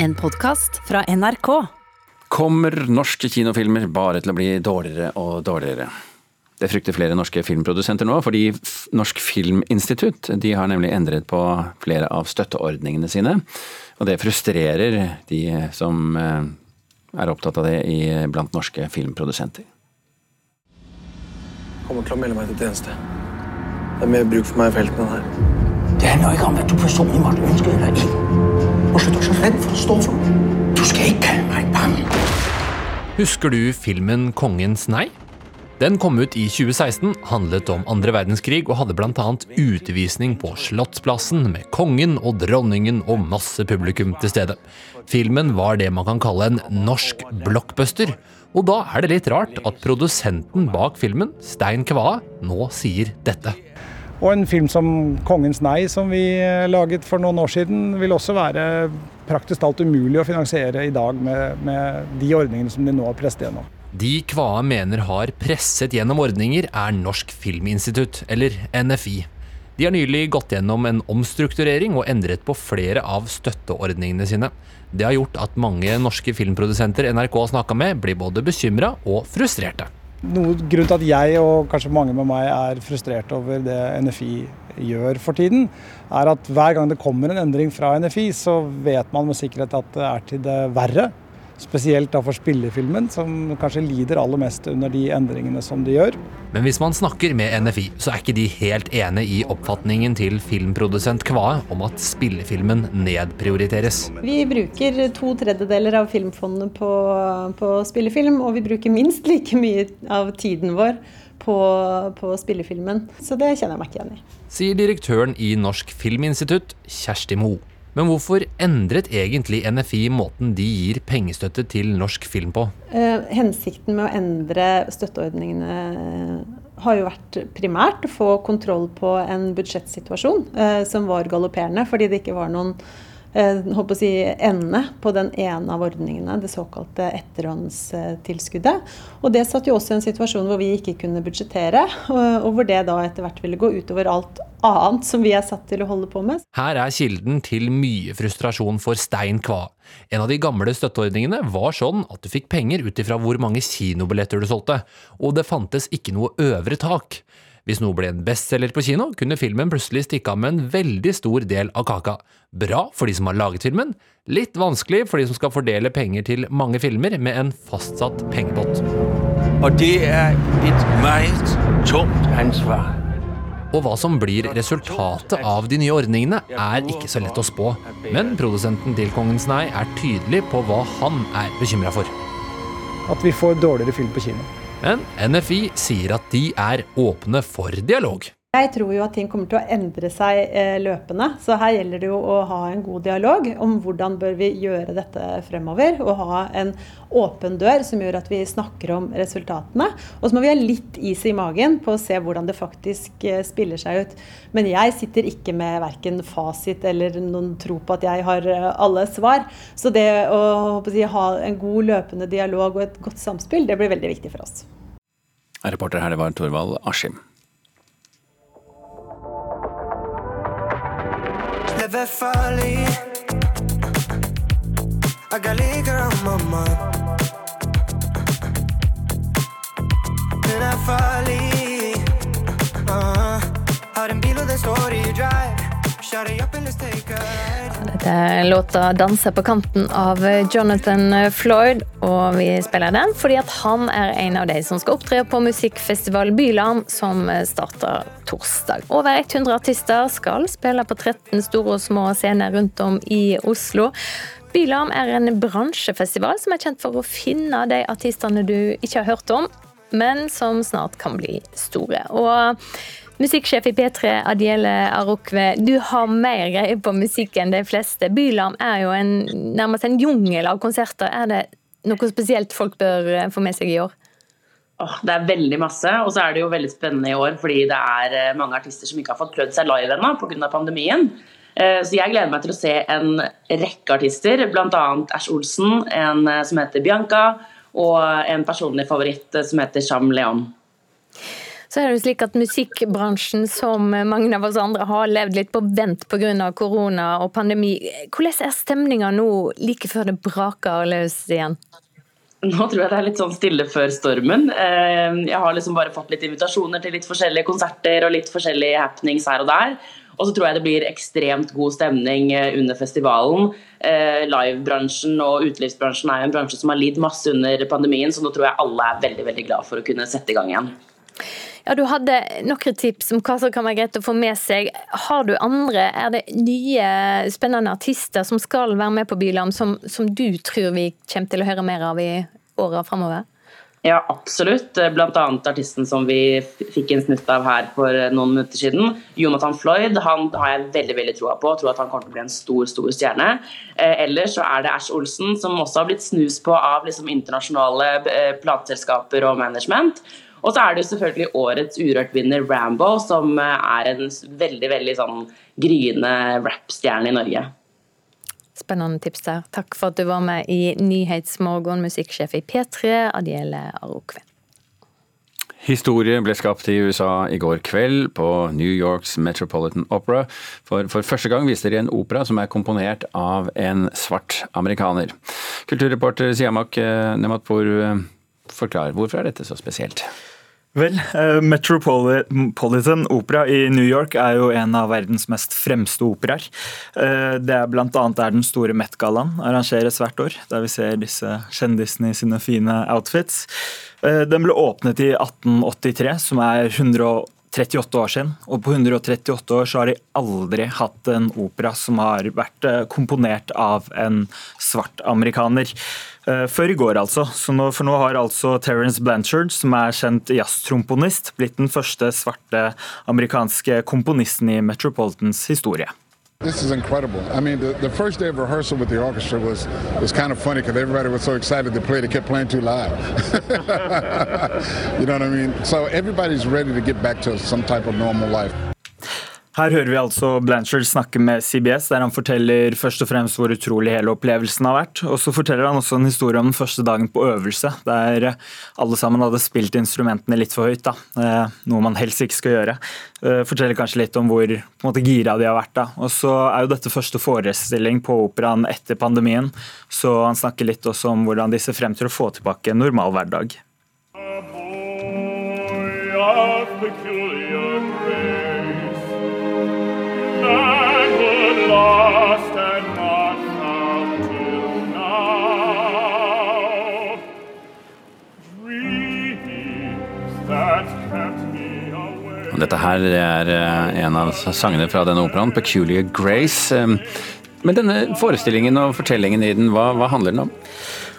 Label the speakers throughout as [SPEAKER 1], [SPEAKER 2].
[SPEAKER 1] En podkast fra NRK.
[SPEAKER 2] Kommer norske kinofilmer bare til å bli dårligere og dårligere? Det frykter flere norske filmprodusenter nå, fordi Norsk Filminstitutt de har nemlig endret på flere av støtteordningene sine. Og det frustrerer de som eh, er opptatt av det i, blant norske filmprodusenter.
[SPEAKER 3] Jeg kommer til å melde meg til tjeneste. Det er mer bruk for meg i feltene her.
[SPEAKER 4] Det handler ikke om hva du personligt måtte ønske deg ikke. Og er du så redd for å stå for. Du skal ikke kalle meg bange.
[SPEAKER 5] Husker du filmen Kongens nei? Den kom ut i 2016, handlet om andre verdenskrig og hadde bl.a. utvisning på Slottsplassen med kongen og dronningen og masse publikum til stede. Filmen var det man kan kalle en norsk blockbuster. Og da er det litt rart at produsenten bak filmen, Stein Kvae, nå sier dette.
[SPEAKER 6] Og en film som 'Kongens nei', som vi eh, laget for noen år siden, vil også være praktisk talt umulig å finansiere i dag med, med de ordningene som de nå har presset gjennom.
[SPEAKER 5] De Kvae mener har presset gjennom ordninger, er Norsk Filminstitutt, eller NFI. De har nylig gått gjennom en omstrukturering og endret på flere av støtteordningene sine. Det har gjort at mange norske filmprodusenter NRK har snakka med, blir både bekymra og frustrerte.
[SPEAKER 6] Noe grunn til at jeg og kanskje mange med meg er frustrert over det NFI gjør for tiden, er at hver gang det kommer en endring fra NFI, så vet man med sikkerhet at det er til det verre. Spesielt da for spillefilmen, som kanskje lider aller mest under de endringene som de gjør.
[SPEAKER 5] Men hvis man snakker med NFI, så er ikke de helt enig i oppfatningen til filmprodusent Kvae om at spillefilmen nedprioriteres.
[SPEAKER 7] Vi bruker to tredjedeler av filmfondet på, på spillefilm, og vi bruker minst like mye av tiden vår på, på spillefilmen. Så det kjenner jeg meg ikke igjen i.
[SPEAKER 5] Sier direktøren i Norsk Filminstitutt, Kjersti Moe. Men hvorfor endret egentlig NFI måten de gir pengestøtte til norsk film på?
[SPEAKER 7] Eh, hensikten med å endre støtteordningene eh, har jo vært primært å få kontroll på en budsjettsituasjon eh, som var galopperende, fordi det ikke var noen håper å si, ende på den ene av ordningene, det såkalte etterhåndstilskuddet. Og Det satt jo også i en situasjon hvor vi ikke kunne budsjettere, og hvor det da etter hvert ville gå utover alt annet som vi er satt til å holde på med.
[SPEAKER 5] Her er kilden til mye frustrasjon for Stein Kva. En av de gamle støtteordningene var sånn at du fikk penger ut ifra hvor mange kinobilletter du solgte, og det fantes ikke noe øvre tak. Hvis noe ble en bestselger på kino, kunne filmen plutselig stikke av med en veldig stor del av kaka. Bra for de som har laget filmen, litt vanskelig for de som skal fordele penger til mange filmer med en fastsatt pengepott.
[SPEAKER 4] Og det er et meget tungt ansvar.
[SPEAKER 5] Og hva som blir resultatet av de nye ordningene, er ikke så lett å spå. Men produsenten til Kongens nei er tydelig på hva han er bekymra for.
[SPEAKER 6] At vi får dårligere film på kino.
[SPEAKER 5] Men NFI sier at de er åpne for dialog.
[SPEAKER 7] Jeg tror jo at ting kommer til å endre seg eh, løpende. Så her gjelder det jo å ha en god dialog om hvordan bør vi gjøre dette fremover. Og ha en åpen dør som gjør at vi snakker om resultatene. Og så må vi ha litt is i magen på å se hvordan det faktisk eh, spiller seg ut. Men jeg sitter ikke med verken fasit eller noen tro på at jeg har eh, alle svar. Så det å ha en god løpende dialog og et godt samspill, det blir veldig viktig for oss.
[SPEAKER 2] Reporter her, det var Torvald Askim. Never farlig. I got liquor on my mind. Den er farlig. Uh, har en bil, og det står i drive.
[SPEAKER 1] Dette er låta 'Danse på kanten' av Jonathan Floyd. Og vi spiller den fordi han er en av de som skal opptre på musikkfestival Bylarm, som starter torsdag. Over 100 artister skal spille på 13 store og små scener rundt om i Oslo. Bylarm er en bransjefestival som er kjent for å finne de artistene du ikke har hørt om, men som snart kan bli store. Og Musikksjef i P3, Adiele Arokve, du har mer greie på musikk enn de fleste. Bylarm er jo en, nærmest en jungel av konserter. Er det noe spesielt folk bør eh, få med seg i år?
[SPEAKER 8] Oh, det er veldig masse, og så er det jo veldig spennende i år fordi det er eh, mange artister som ikke har fått prøvd seg live ennå pga. pandemien. Eh, så jeg gleder meg til å se en rekke artister, bl.a. Ash Olsen, en som heter Bianca, og en personlig favoritt som heter Sham Leon.
[SPEAKER 1] Så er det jo slik at musikkbransjen, som mange av oss andre, har levd litt på vent pga. korona og pandemi. Hvordan er stemninga nå like før det braker løs igjen?
[SPEAKER 8] Nå tror jeg det er litt sånn stille før stormen. Eh, jeg har liksom bare fått litt invitasjoner til litt forskjellige konserter og litt forskjellige happenings her og der. Og så tror jeg det blir ekstremt god stemning eh, under festivalen. Eh, livebransjen og utelivsbransjen er en bransje som har lidd masse under pandemien, så nå tror jeg alle er veldig, veldig glad for å kunne sette i gang igjen.
[SPEAKER 1] Ja, Du hadde noen tips om hva som kan være greit å få med seg. Har du andre? Er det nye spennende artister som skal være med på Bylarm, som, som du tror vi kommer til å høre mer av i åra framover?
[SPEAKER 8] Ja, absolutt. Blant annet artisten som vi fikk en snutt av her for noen minutter siden. Jonathan Floyd han har jeg veldig veldig troa på. Tror at han kommer til å bli en stor stor stjerne. Eh, ellers så er det Ash Olsen, som også har blitt snus på av liksom, internasjonale eh, plateselskaper og management. Og så er det jo selvfølgelig årets Urørt-vinner Rambo, som eh, er en veldig veldig sånn gryende rappstjerne i Norge.
[SPEAKER 1] Spennende tips der. Takk for at du var med i Nyhetsmorgen, musikksjef i P3, Adiele Arokve.
[SPEAKER 2] Historie ble skapt i USA i går kveld på New Yorks Metropolitan Opera. For, for første gang viste de en opera som er komponert av en svart amerikaner. Kulturreporter Siamak eh, Nematpour, eh, forklar, hvorfor er dette så spesielt?
[SPEAKER 9] Vel, eh, Metropolitan Opera i New York er jo en av verdens mest fremste operaer. Eh, det er annet der den store Met-gallaen arrangeres hvert år, der vi ser disse kjendisene i sine fine outfits. Eh, den ble åpnet i 1883, som er 138 år siden. Og på 138 år så har de aldri hatt en opera som har vært komponert av en svart amerikaner. Eh, før i går, altså. Nå, for nå har altså Terence Blanchard, som er kjent jazztromponist, blitt den første svarte amerikanske komponisten i Metropolitans historie.
[SPEAKER 10] This is incredible. I mean, the, the first day of rehearsal with the orchestra was was kind of funny because everybody was so excited to play, they kept playing too loud. you know what I mean? So everybody's ready to get back to some type of normal life.
[SPEAKER 9] Her hører vi altså Blanchard snakke med CBS, der han forteller først og fremst hvor utrolig hele opplevelsen har vært. Og så forteller han også en historie om den første dagen på øvelse, der alle sammen hadde spilt instrumentene litt for høyt. da, eh, Noe man helst ikke skal gjøre. Eh, forteller kanskje litt om hvor måte, gira de har vært. da. Og så er jo dette første forestilling på operaen etter pandemien, så han snakker litt også om hvordan de ser frem til å få tilbake en normal hverdag. A boy of peculiar
[SPEAKER 2] Dette her er eh, en av sangene fra denne operaen, 'Peculiar Grace'. Eh, men denne forestillingen og fortellingen i den, hva, hva handler den om?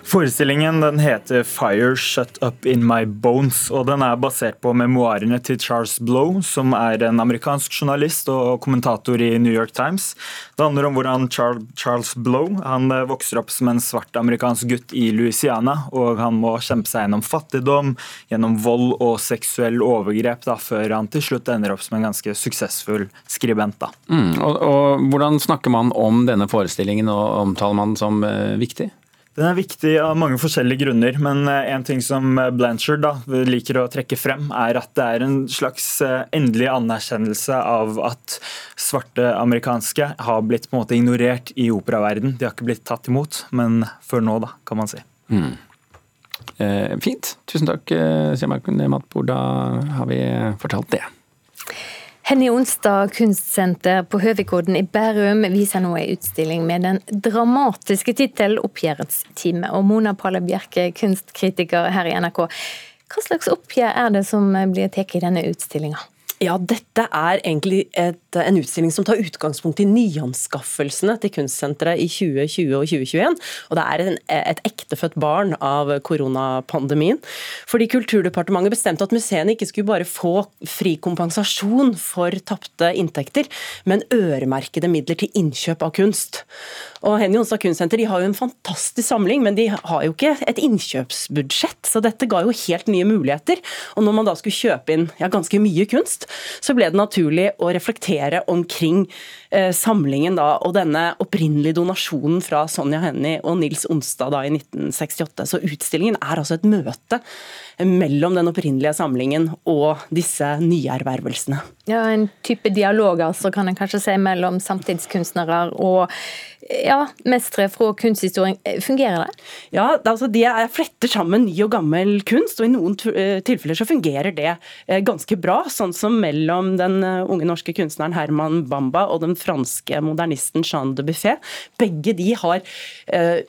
[SPEAKER 9] Forestillingen den heter 'Fire Shut Up In My Bones', og den er basert på memoarene til Charles Blow, som er en amerikansk journalist og kommentator i New York Times. Det handler om hvordan Charles Blow han eh, vokser opp som en svart amerikansk gutt i Louisiana, og han må kjempe seg gjennom fattigdom, gjennom vold og seksuell overgrep, da, før han til slutt ender opp som en ganske suksessfull skribent. Da.
[SPEAKER 2] Mm, og, og Hvordan snakker man om denne forestillingen, og omtaler man den som uh, viktig?
[SPEAKER 9] Den er viktig av mange forskjellige grunner, men eh, en ting som eh, Blanchard da, liker å trekke frem, er at det er en slags eh, endelig anerkjennelse av at svarte amerikanske har blitt på en måte ignorert i operaverden. De har ikke blitt tatt imot, men før nå, da, kan man si. Mm.
[SPEAKER 2] Eh, fint. Tusen takk, Siamak Matbor. Da har vi fortalt det.
[SPEAKER 1] Henny Onsdag kunstsenter på Høvikodden i Bærum viser nå en utstilling med den dramatiske tittelen 'Oppgjørets time'. Og Mona Palle Bjerke, kunstkritiker her i NRK. Hva slags oppgjør er det som blir tatt i denne utstillinga?
[SPEAKER 11] Ja, dette er egentlig et, en utstilling som tar utgangspunkt i nyanskaffelsene til kunstsenteret i 2020 og 2021. Og det er en, et ektefødt barn av koronapandemien. Fordi Kulturdepartementet bestemte at museene ikke skulle bare få fri kompensasjon for tapte inntekter, men øremerkede midler til innkjøp av kunst. Og Henny Jonstad Kunstsenter de har jo en fantastisk samling, men de har jo ikke et innkjøpsbudsjett, så dette ga jo helt nye muligheter. Og når man da skulle kjøpe inn ja, ganske mye kunst, så ble det naturlig å reflektere omkring eh, samlingen da, og denne opprinnelige donasjonen fra Sonja Hennie og Nils Onstad da i 1968. Så utstillingen er altså et møte mellom den opprinnelige samlingen og disse nyervervelsene.
[SPEAKER 1] Ja, En type dialog altså, kan en kanskje si mellom samtidskunstnere og ja, mestere fra kunsthistorien. Fungerer det?
[SPEAKER 11] Ja, altså De fletter sammen ny og gammel kunst, og i noen eh, tilfeller så fungerer det eh, ganske bra. Sånn som mellom den eh, unge norske kunstneren Herman Bamba og den franske modernisten Jean de Buffet. Begge de har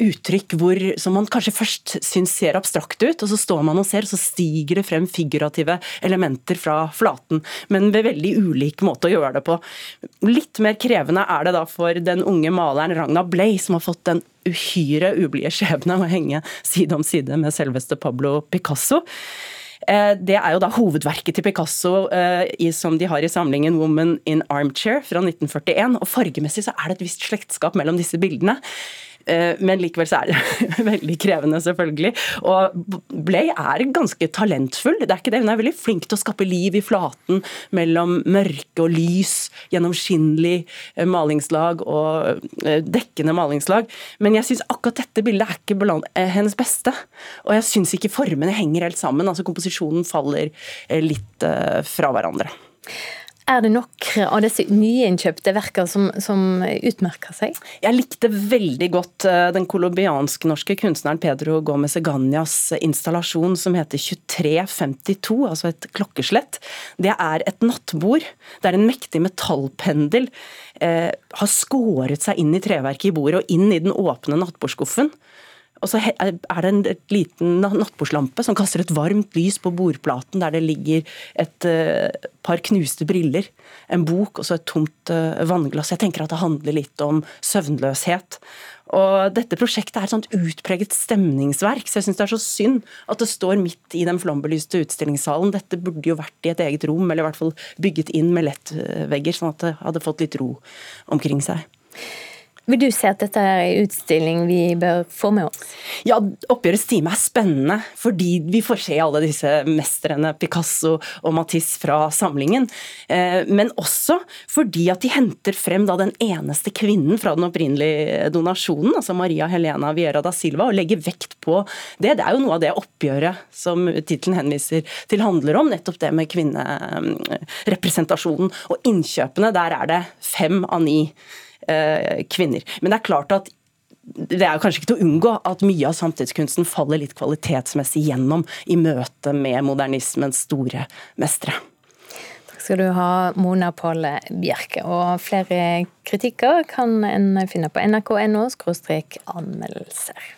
[SPEAKER 11] uttrykk hvor, som man kanskje først syns ser abstrakt ut, og så står man og ser, og så stiger det frem figurative elementer fra flaten, men ved veldig ulik måte å gjøre det på. Litt mer krevende er det da for den unge maleren Ragna Bley, som har fått den uhyre ublide skjebne å henge side om side med selveste Pablo Picasso. Eh, det er jo da hovedverket til Picasso eh, som de har i samlingen 'Woman in Armchair' fra 1941. og Fargemessig så er det et visst slektskap mellom disse bildene. Eh, men likevel så er det veldig krevende, selvfølgelig. Og Blay er ganske talentfull, det er ikke det. Hun er veldig flink til å skape liv i flaten mellom mørke og lys, gjennomskinnelig eh, malingslag og eh, dekkende malingslag. Men jeg syns akkurat dette bildet er ikke hennes beste. Og jeg syns ikke formene henger helt sammen. altså Komposisjonen faller litt fra hverandre.
[SPEAKER 1] Er det nok av disse nyinnkjøpte verkene som, som, utmerker seg?
[SPEAKER 11] Jeg likte veldig godt eh, den colombiansk-norske kunstneren Pedro Gomez Eganias installasjon som heter 2352, altså et klokkeslett. Det er et nattbord. Det er en mektig metallpendel. Eh, har skåret seg inn i treverket i bordet og inn i den åpne nattbordskuffen. Og så er det en liten nattbordslampe som kaster et varmt lys på bordplaten der det ligger et uh, par knuste briller, en bok og så et tomt uh, vannglass. Jeg tenker at det handler litt om søvnløshet. Og dette prosjektet er et sånt utpreget stemningsverk, så jeg syns det er så synd at det står midt i den flambelyste utstillingssalen. Dette burde jo vært i et eget rom, eller i hvert fall bygget inn med lettvegger, sånn at det hadde fått litt ro omkring seg.
[SPEAKER 1] Vil du si at dette er en utstilling vi bør få med oss?
[SPEAKER 11] Ja, Oppgjørets time er spennende fordi vi får se alle disse mestrene, Picasso og Matisse fra samlingen. Eh, men også fordi at de henter frem den eneste kvinnen fra den opprinnelige donasjonen, altså Maria Helena Viera da Silva, og legger vekt på det. Det er jo noe av det oppgjøret som tittelen henviser til handler om, nettopp det med kvinnerepresentasjonen. Og innkjøpene, der er det fem av ni kvinner. Men det er klart at det er kanskje ikke til å unngå at mye av samtidskunsten faller litt kvalitetsmessig gjennom i møte med modernismens store mestere.
[SPEAKER 1] Skal du ha, Mona Pål Bjerke. Og flere kritikker kan en finne på nrk.no anmeldelser.